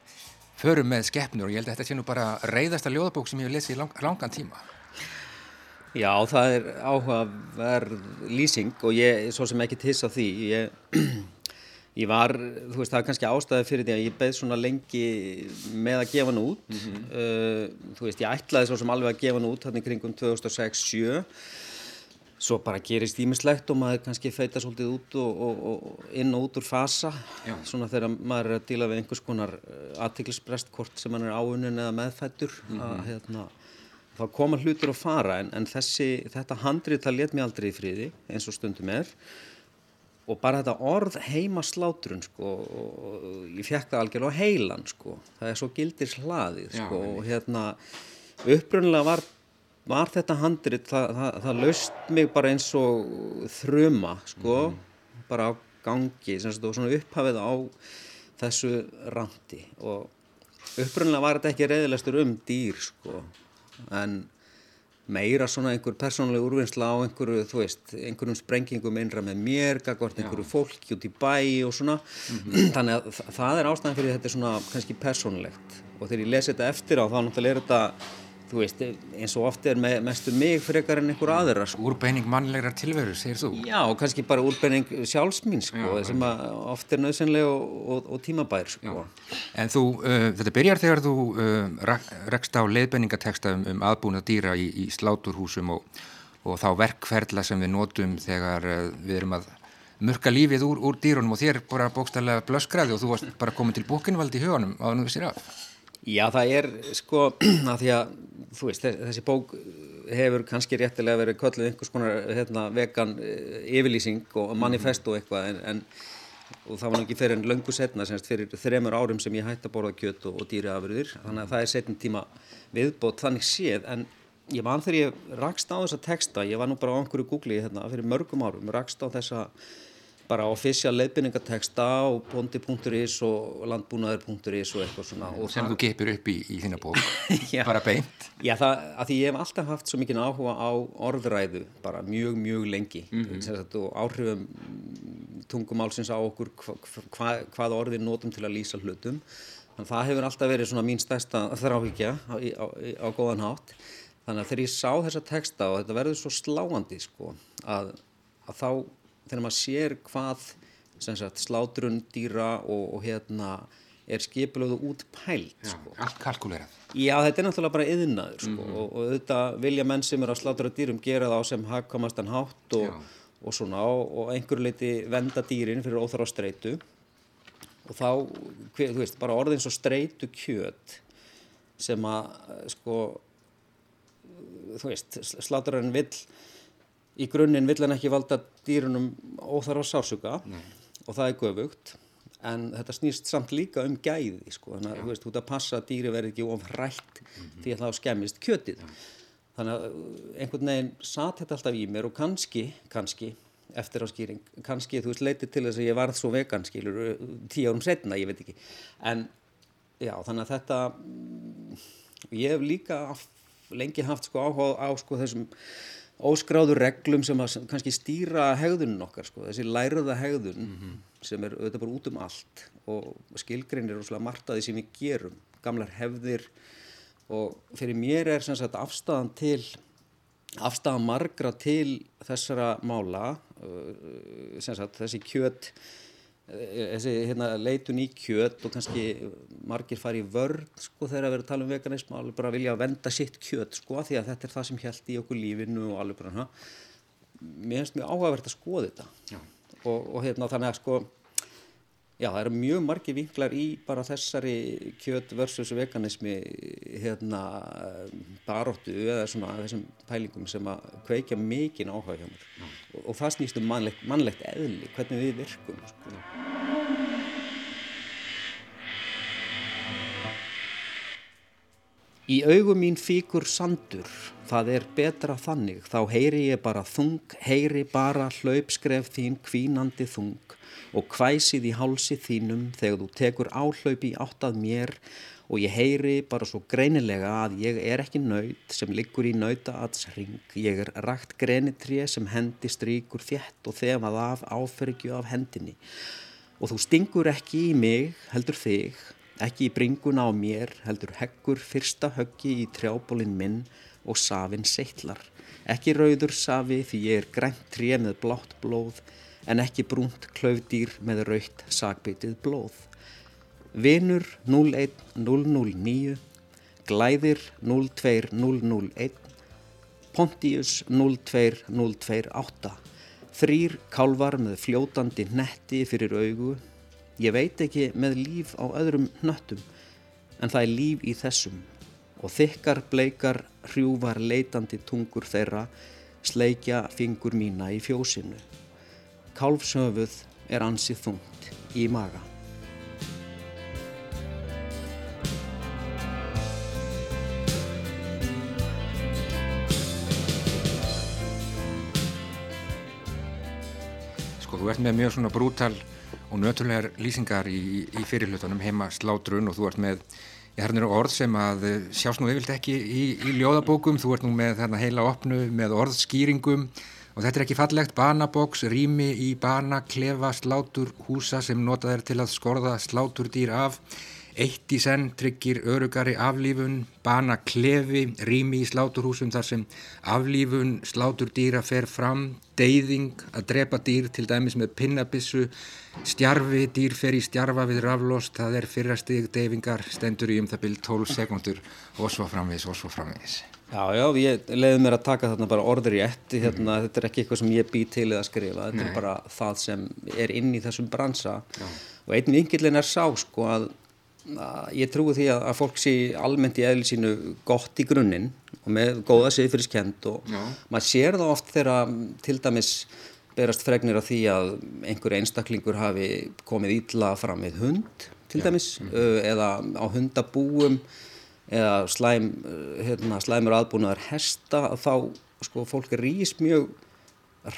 förum með skeppnur og ég held að þetta sé nú bara reyðasta ljóðabók sem ég hef lesið í lang, langan tíma. Já, það er áhugaverð lýsing og ég er svo sem ekki tiss á því. Ég, ég var, þú veist, það er kannski ástæði fyrir því að ég beð svona lengi með að gefa hann út. Mm -hmm. uh, þú veist, ég ætlaði svo sem alveg að gefa hann út hann í kringum 2006-07 svo bara gerist ímislegt og maður kannski feita svolítið út og, og, og inn og út úr fasa Já. svona þegar maður er að díla við einhvers konar uh, aðtiklisbrest hvort sem hann er áunin eða meðfættur mm -hmm. að, hérna, þá koma hlutur að fara en, en þessi, þetta handrið það let mér aldrei í friði eins og stundum er og bara þetta orð heima slátrun sko, og ég fekk það algjörlega á heilan sko. það er svo gildir hlaðið sko, og hérna upprunlega var var þetta handrit, það, það, það löst mig bara eins og þruma, sko, mm. bara á gangi, sem sagt, og svona upphafið á þessu randi og upprunlega var þetta ekki reyðilegstur um dýr, sko, en meira svona einhver persónuleg úrvinnsla á einhverju, þú veist, einhverjum sprengingum einra með mér, gagvart einhverju fólki út í bæ og svona, mm -hmm. þannig að það er ástæðan fyrir þetta svona kannski persónulegt og þegar ég lesi þetta eftir á þá náttúrulega er þetta þú veist, eins og oft er með, mestu mig frekar en einhver aðra sko. Úrbeining mannlegar tilveru, segir þú? Já, kannski bara úrbeining sjálfsmín sko, sem oft er nöðsynlega og, og, og tímabær sko. En þú, uh, þetta byrjar þegar þú uh, rekst á leiðbenningateksta um, um aðbúnað dýra í, í sláturhúsum og, og þá verkferðla sem við notum þegar uh, við erum að mörka lífið úr, úr dýrunum og þér bara bókstallega blöskraði og þú varst bara komin til bókinvaldi í huganum á það nú vissir af. Já, það er sko að því að þú veist, þessi bók hefur kannski réttilega verið kölluð einhvers konar hérna, vegan eh, yfirlýsing og manifest og eitthvað en, en og það var ekki fyrir en löngu setna semst fyrir þremur árum sem ég hætti að borða kjött og, og dýri afurðir þannig að það er setjum tíma viðbót þannig séð en ég man þegar ég rakst á þessa texta, ég var nú bara á einhverju googli hérna fyrir mörgum árum, rakst á þessa bara ofisjál leiðbynningateksta á bondi.is og landbúnaður.is og eitthvað svona. Og sem það... þú geipir upp í, í þína bók. Bara beint. Já, það, að því ég hef alltaf haft svo mikið áhuga á orðræðu bara mjög, mjög lengi. Mm -hmm. og áhrifum tungumálsins á okkur hva, hva, hvað orðin notum til að lýsa hlutum. Þannig að það hefur alltaf verið svona mín stærsta þráhíkja á, á, á góðan hátt. Þannig að þegar ég sá þessa teksta og þetta verður svo sláandi sko, að, að þá þegar maður sér hvað sagt, slátrun dýra og, og hérna er skipilöðu út pælt Já, sko. allt kalkulerað Já, þetta er náttúrulega bara yðnaður sko. mm -hmm. og, og auðvitað vilja menn sem eru að slátra dýrum gera það á sem hagkamastan hátt og, og svona og einhverju leiti venda dýrin fyrir óþára streitu og þá, hver, þú veist, bara orðin svo streitu kjöt sem að sko þú veist, slátrarinn vill í grunninn vill hann ekki valda dýrunum óþarfa sásuga Nei. og það er göfugt en þetta snýst samt líka um gæði sko. þannig að þú veist, þú ert að passa að dýri verði ekki ofrætt mm -hmm. því að þá skemmist kjötið ja. þannig að uh, einhvern veginn satt þetta alltaf í mér og kannski, kannski eftir á skýring, kannski þú veist leitið til þess að ég varð svo vegan skilur tíu árum setna, ég veit ekki en já, þannig að þetta mm, ég hef líka lengi haft sko áhuga á sko þessum óskráður reglum sem að kannski stýra hegðunin okkar sko, þessi læriða hegðun Mhm. sem er auðvitað bara út um allt og skilgreinir og margt að því sem við gerum, gamlar hefðir og fyrir mér er sagt afstæðan til afstæðan margra til þessara mála uh, sagt þessi kjöt þessi hérna, leitun í kjöt og kannski margir fari í vörn sko þegar að vera að tala um veganism alveg bara vilja venda sitt kjöt sko því að þetta er það sem held í okkur lífinu og alveg bara hana. mér finnst mjög áhugavert að skoða þetta og, og hérna þannig að sko já það eru mjög margir vinklar í bara þessari kjöt versus veganismi hérna baróttu eða svona þessum pælingum sem að kveikja mikinn áhuga hjá mér. Og, og það snýst um mannlegt, mannlegt eðli hvernig við virkum sko. Í augum mín fíkur sandur, það er betra þannig, þá heyri ég bara þung, heyri bara hlaupskref þín kvínandi þung og hvæsið í hálsi þínum þegar þú tekur áhlaup í áttað mér og ég heyri bara svo greinilega að ég er ekki nöyt sem liggur í nautaatsring, ég er rakt grenitré sem hendi stríkur þétt og þefað af áfergju af hendinni og þú stingur ekki í mig, heldur þig, ekki í bringuna á mér, heldur heggur fyrsta höggi í trjábólinn minn og safinn seitlar. Ekki rauður safi því ég er grænt tré með blátt blóð, en ekki brúnt klaufdýr með raukt sagbytið blóð. Vinur 01009, Glæðir 02001, Pontius 02028, Þrýr kálvar með fljótandi netti fyrir augu. Ég veit ekki með líf á öðrum hnöttum, en það er líf í þessum. Og þykkar, bleikar, hrjúvar, leitandi tungur þeirra sleikja fingur mína í fjósinu. Kálfsöfuð er ansið þungt í maga. Sko, þú ert með mjög svona brútal og nötulegar lýsingar í, í fyrirlutunum heima slátrun og þú ert með ég þarna eru orð sem að eh, sjást nú yfirlt ekki í, í ljóðabókum, þú ert nú með þarna heila opnu með orðskýringum og þetta er ekki fallegt, banaboks, rými í bana, klefa, slátur, húsa sem notað er til að skorða sláturdýr af, eitt í senn tryggir örugari aflífun, bana klefi, rými í sláturhúsum þar sem aflífun sláturdýra fer fram, deyðing að drepa dýr til dæmis með pinnabissu, stjarfi, dýr fer í stjarfa við raflost, það er fyrra stig. Deyfingar, stendur í um það byrj 12 sekundur og svo framvis og svo framvis. Já, já, ég leiði mér að taka þarna bara orður í ett, hérna, þetta er ekki eitthvað sem ég bý til eða skrifa, þetta Nei. er bara það sem er inn í þessum bransa Já. og einn vingillin er sá sko að, að ég trúi því að, að fólk sé almennt í eðli sínu gott í grunninn og með góða siðfyrirskend og Já. maður sér það oft þegar mm, til dæmis berast fregnir af því að einhver einstaklingur hafi komið ítla fram við hund til dæmis uh, eða á hundabúum eða slæm, uh, hérna, slæmur aðbúnaðar hesta að þá sko fólk rýs mjög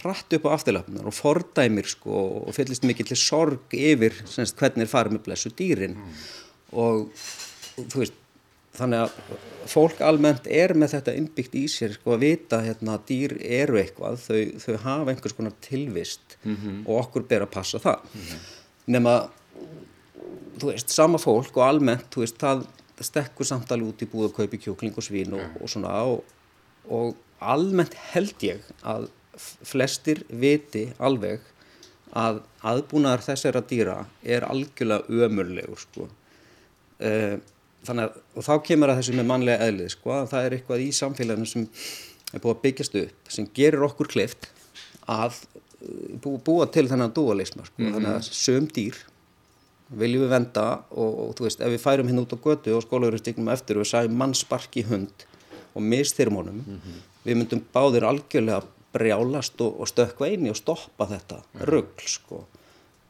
rætt upp á afturlöfnar og fordæmir sko og fyllist mikið til sorg yfir semst, hvernig er farið með blessu dýrin. Og, og þú veist þannig að fólk almennt er með þetta innbyggt í sér sko að vita hérna að dýr eru eitthvað þau, þau hafa einhvers konar tilvist Mhm. og okkur ber að passa það. Nema þú veist, sama fólk og almennt þú veist, það stekkur samtali út í búið að kaupi kjúkling og svín og, og svona og, og almennt held ég að flestir viti alveg að aðbúnaðar þessara dýra er algjörlega ömurlegur sko. uh, þannig að og þá kemur að þessu með mannlega eðlið sko, að það er eitthvað í samfélaginu sem er búið að byggjast upp sem gerir okkur klift að bú, búa til þennan dualisma sko. Mhm. þannig að söm dýr viljum við venda og, og þú veist ef við færum hinn út á götu og skólauguristignum eftir og við sæum mann sparki hund og mistýrum honum við myndum báðir algjörlega brjálast og, og stökkva eini og stoppa þetta rugl sko.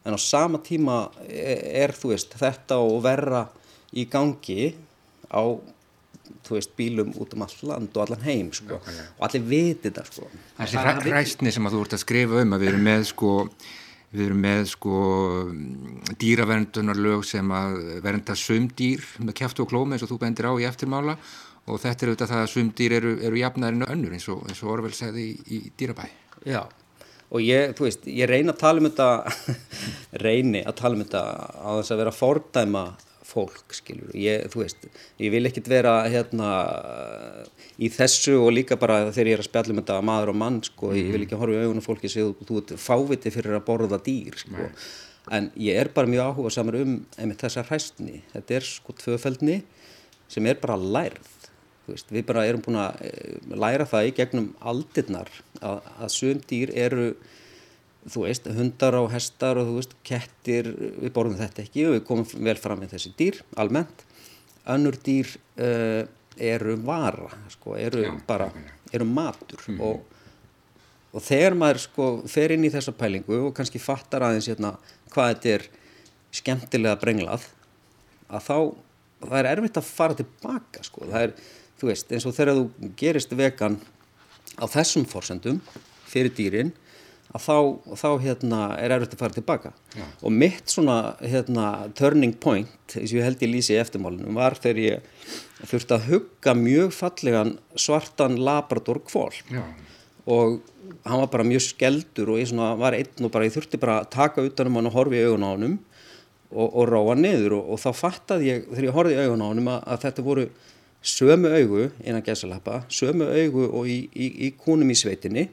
En á sama tíma er, er þú veist þetta og verra í gangi á þú veist bílum út um all land og allan heim sko. Og allir viti þetta sko. Þessi hræstni sem að þú ert að skrifa um að við erum með sko Við erum með sko dýraverndunar sem að vernda sumdýr með kæft og klómi eins og þú bendir á í eftirmála og þetta er auðvitað það að sumdýr eru, eru jafnarinn önnur eins og, og Orvel segði í, í dýrabæ. Já, og ég, þú veist, ég reyna að tala um þetta, reyni að tala um þetta á þess að vera að fordæma fólk, skiljur, ég, þú veist, ég vil ekkit vera hérna í þessu og líka bara þegar ég er að spjalla um þetta maður og mann, sko, ég vil ekki horfa í augunum fólki sem þú, þú ert fáviti fyrir að borða dýr, sko, en ég er bara mjög áhuga samar um einmitt þessa hræstni, þetta er sko tvöfældni sem er bara lærð, veist, við bara erum búin að læra það í gegnum aldirnar að, að söm dýr eru þú veist, hundar og hestar og þú veist, kettir, við borðum þetta ekki og við komum vel fram með þessi dýr almennt, önnur dýr uh, eru vara sko, eru Já, bara, eru matur mm -hmm. og, og þegar maður sko fer inn í þessa pælingu og kannski fattar aðeins hérna hvað þetta er skemmtilega brenglað að þá, það er erfitt að fara tilbaka sko, það er, þú veist, eins og þegar þú gerist vegan á þessum fórsendum fyrir dýrin að þá, þá hérna, er erfitt að fara tilbaka. Já. og mitt svona hérna, turning point, eins og ég held ég lýsi í eftirmálunum, var þegar ég þurfti að hugga mjög fallegan svartan labrador kvól og hann var bara mjög skeldur og ég svona var einn og bara ég þurfti bara að taka utanum hann og horfi í augun á hann og, og ráa niður. Og, og þá fattaði ég þegar ég horfið í augun á hann að, að þetta voru sömu augu innan gæsalappa, sömu augu og í, í, í kúnum í sveitinni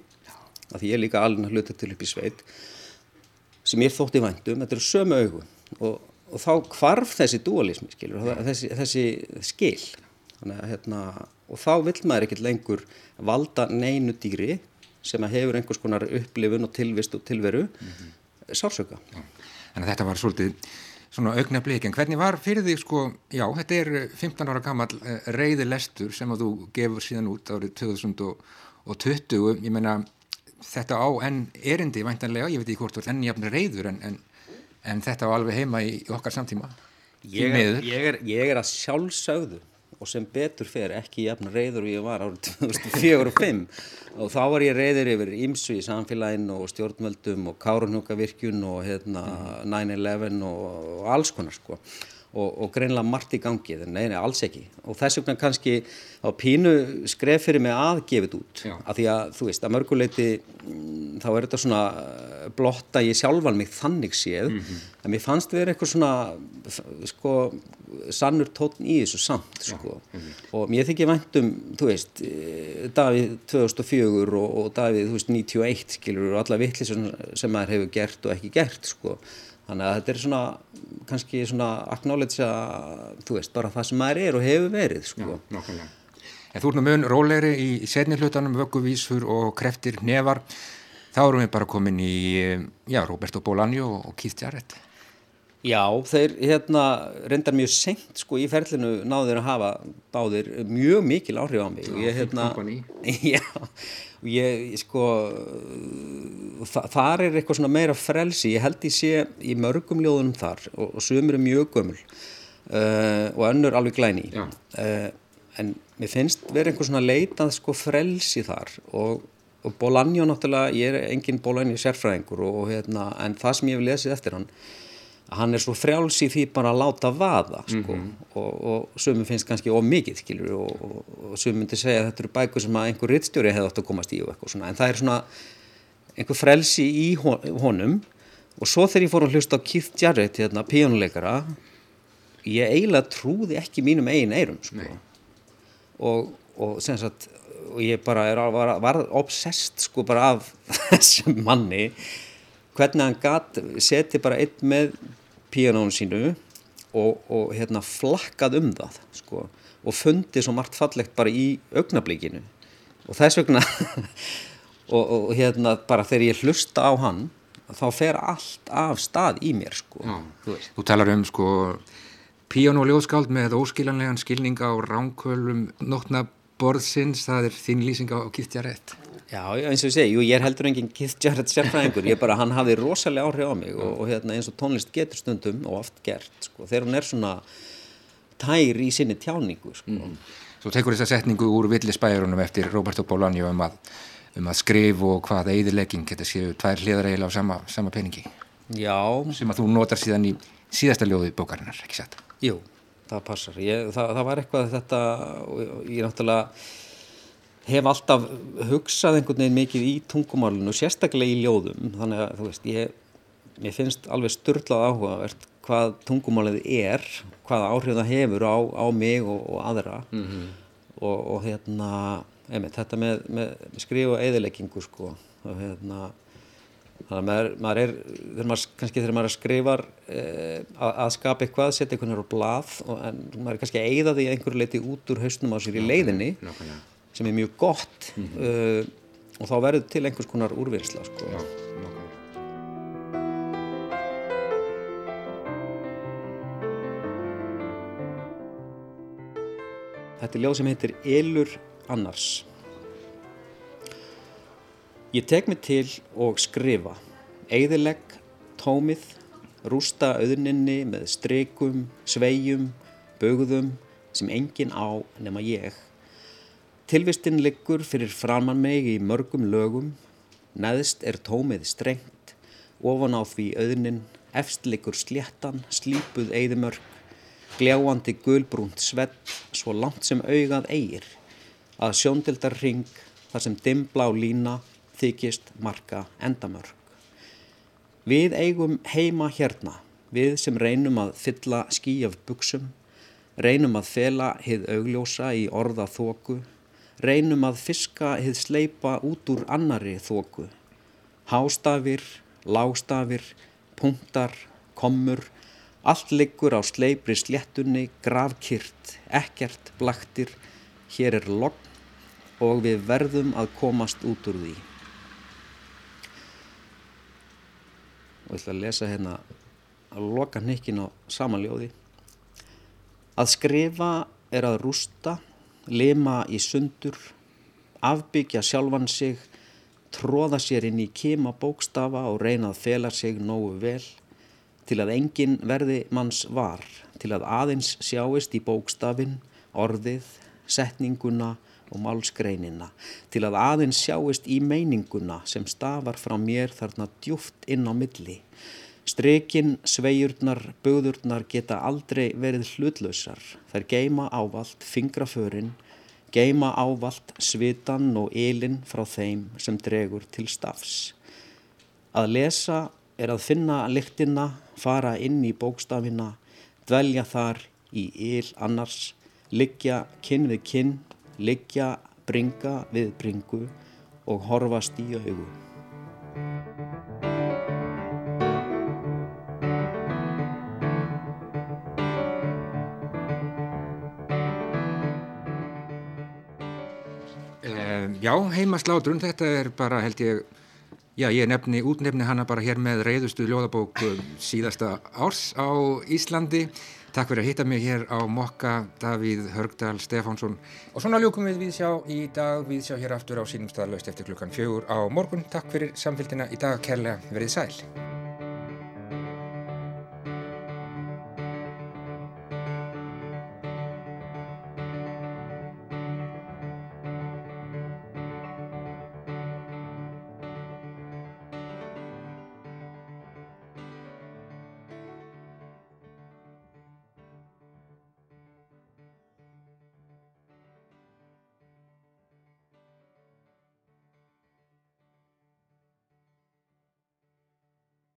að því ég er líka alveg hluta til upp í sveit sem ég þótti vandum, þetta eru sömu augu og, og þá kvarf þessi dualismi skilur, ja. þessi, þessi skil að, hérna, og þá vil maður ekkert lengur valda neinu dýri sem hefur einhvers konar upplifun og tilvist og tilveru mm -hmm. sársöka ja. Þannig að þetta var svolítið svona augna blikin. Hvernig var fyrir því sko, já, þetta er 15 ára gammal eh, reyði lestur sem að þú gefur síðan út árið 2020, ég meina þetta á enn erindi væntanlega, ég veit ekki hvort þú ert enn jafn reyður en, en, en þetta á alveg heima í, í okkar samtíma. Ég er, ég, er, ég er að sjálfsögðu og sem betur fer ekki jafn reyður og ég var árið 2004 og 2005 og þá var ég reyður yfir ímsu í samfélaginu og stjórnvöldum og kárunhugavirkjun og hérna, mm. 9-11 og, og alls konar sko og, og greinlega margt í gangi, en neina, alls ekki og þess vegna kannski á pínu skref fyrir mig að gefið út Já. af því að, þú veist, að mörguleiti mm, þá er þetta svona eh, blotta ég sjálfan mig þannig séð mm -hmm. en mér fannst verið eitthvað svona sko, sannur tótn í þessu samt, sko -hmm. og mér þykir væntum, þú veist eh, Davíð 2004 og, og Davíð, þú veist, 91, skilur og alla vittlis sem maður hefur gert og ekki gert, sko Þannig að þetta er svona, kannski svona acknowledge að, þú veist, bara það sem maður er og hefur verið, sko. Já, nokkulega. En þú ert nú mun róleiri í setni hlutanum, vögguvísfur og kreftir nefar. Þá erum við bara komin í, já, Roberto Bolaño og Keith Jarrett. Já, þeir hérna reyndar mjög senkt, sko, í ferlinu náður að hafa báðir mjög mikil áhrif á mig. Já, hérna, já, og ég, sko þa þar er eitthvað svona meira frelsi. Ég held ég sé í mörgum ljóðunum þar og, og sumur er mjög gömul uh, og önnur alveg glæni uh, en mér finnst verið einhver svona leitað sko frelsi þar og, og Bolaño náttúrulega, ég er engin Bolaño sérfræðingur og, og hérna, en það sem ég hef lesið eftir hann hann er svo frjáls í því bara að láta vaða sko. mm -hmm. og, og sömum finnst kannski of mikið skilur og, og sömum myndi segja að þetta eru bækur sem að einhver rittstjóri hefði átt að komast í og en það er svona einhver frelsi í honum og svo þegar ég fór að hlusta á Keith Jarrett hérna, píjónuleikara ég eiginlega trúði ekki mínum eigin eirum sko. og, og sagt og ég bara var, var obsessed sko bara af þessum manni hvernig hann gatt seti bara einn með píanónu sínu og, og hérna flakkað um það sko, og fundi svo margt fallegt bara í augnablíkinu og þess vegna og, og hérna bara þegar ég hlusta á hann þá fer allt af stað í mér sko. Já, þú, þú talar um sko píanóljóðskáld með óskiljanlegan skilning á ránkölum nótnaborðsins, það er þín lýsing á kýttjarétt Já, eins og ég segi, jú, ég er heldur enginn Keith Jarrett sérfræðingur, ég bara, hann hafði rosalega áhrif á mig og, og hérna, eins og tónlist getur stundum og oft gert, sko, þegar hún er svona tær í sinni tjáningu, sko. Mm. Svo tekur þessa setningu úr villisbæjarunum eftir Roberto Bolaño um að, um að skrif og hvað eðilegging geta séu tvær hliðar eiginlega á sama, sama peningi. Já. Sem að þú notar síðan í síðasta ljóði bókarinnar, ekki satt? Jú, það passar. Ég, það, það var eitthvað þetta, ég náttúrulega hef alltaf hugsað einhvern veginn mikið í tungumálinu, sérstaklega í ljóðum, þannig að þú veist, ég, ég finnst alveg störtlað áhugavert hvað tungumálið er, hvað áhrif það hefur á, á mig og, og aðra mm -hmm. og, og hérna, einmitt, þetta með, með skrif og eðileggingu sko, og hérna, þannig að maður, maður er, þegar maður, kannski þegar maður skrifar eh, að, að skapa eitthvað, setja einhvern veginn á blað, og, en maður er kannski að eigða því einhverju leiti út úr hausnum á sér í leiðinni, Nákvæmlega. Sem er mjög gott mm -hmm. uh, og þá verður til einhvers konar úrvinnsla sko. Já, Þetta er ljóð sem heitir Elur annars. Ég tek mig til og skrifa, eigðilegg, tómið, rústa auðninni með streikum, sveijum, bögðum sem engin á nema ég. Tilvistinn liggur fyrir framann mig í mörgum lögum, neðst er tómið strengt, ofan á því auðnin, efst liggur sléttan, slípuð eigðimörk, gljáandi gulbrúnt svett, svo langt sem augað eigir, að sjóndildar ring þar sem dimbla á lína þykist marka endamörk. Við eigum heima hérna, við sem reynum að fylla skí af buksum, reynum að fela hið augljósa í orða þóku, reynum að fiska hið sleipa út úr annari þóku. Hástafir, lágstafir, punktar, kommur, allt liggur á sleipri sléttunni, gravkyrt, ekkert blaktir, hér er logn og við verðum að komast út úr því. Og ég ætla að lesa hérna að loka hnikkin á samanljóði. Að skrifa er að rústa, lima í sundur, afbyggja sjálfan sig, tróða sér inn í kima bókstafa og reyna að fela sig nógu vel, til að enginn verði manns var, til að aðeins sjáist í bókstafin, orðið, setninguna og málsgreinina, til að aðeins sjáist í meininguna sem stafar frá mér þarna djúft inn á milli. Strekin, svegjurnar, böðurnar geta aldrei verið hlutlausar. Þær geima ávalt fingraförin, geima ávalt svitan og ylinn frá þeim sem dregur til stafs. Að lesa er að finna lyktina, fara inn í bókstafina, dvelja þar í yl annars, liggja kinn við kinn, liggja bringa við bringu og horfast í augu. Já, heimaslátrun, þetta er bara held ég, já ég nefni, útnefni hana bara hér með reyðustu ljóðabók um, síðasta árs á Íslandi. Takk fyrir að hitta mig hér á Mokka, Davíð Hörgdal, Stefánsson. Og svona ljúkum við við sjá í dag, við sjá hér aftur á sínum staðlaust eftir klukkan fjögur á morgun. Takk fyrir samfélgina í dag, kærlega verið sæl.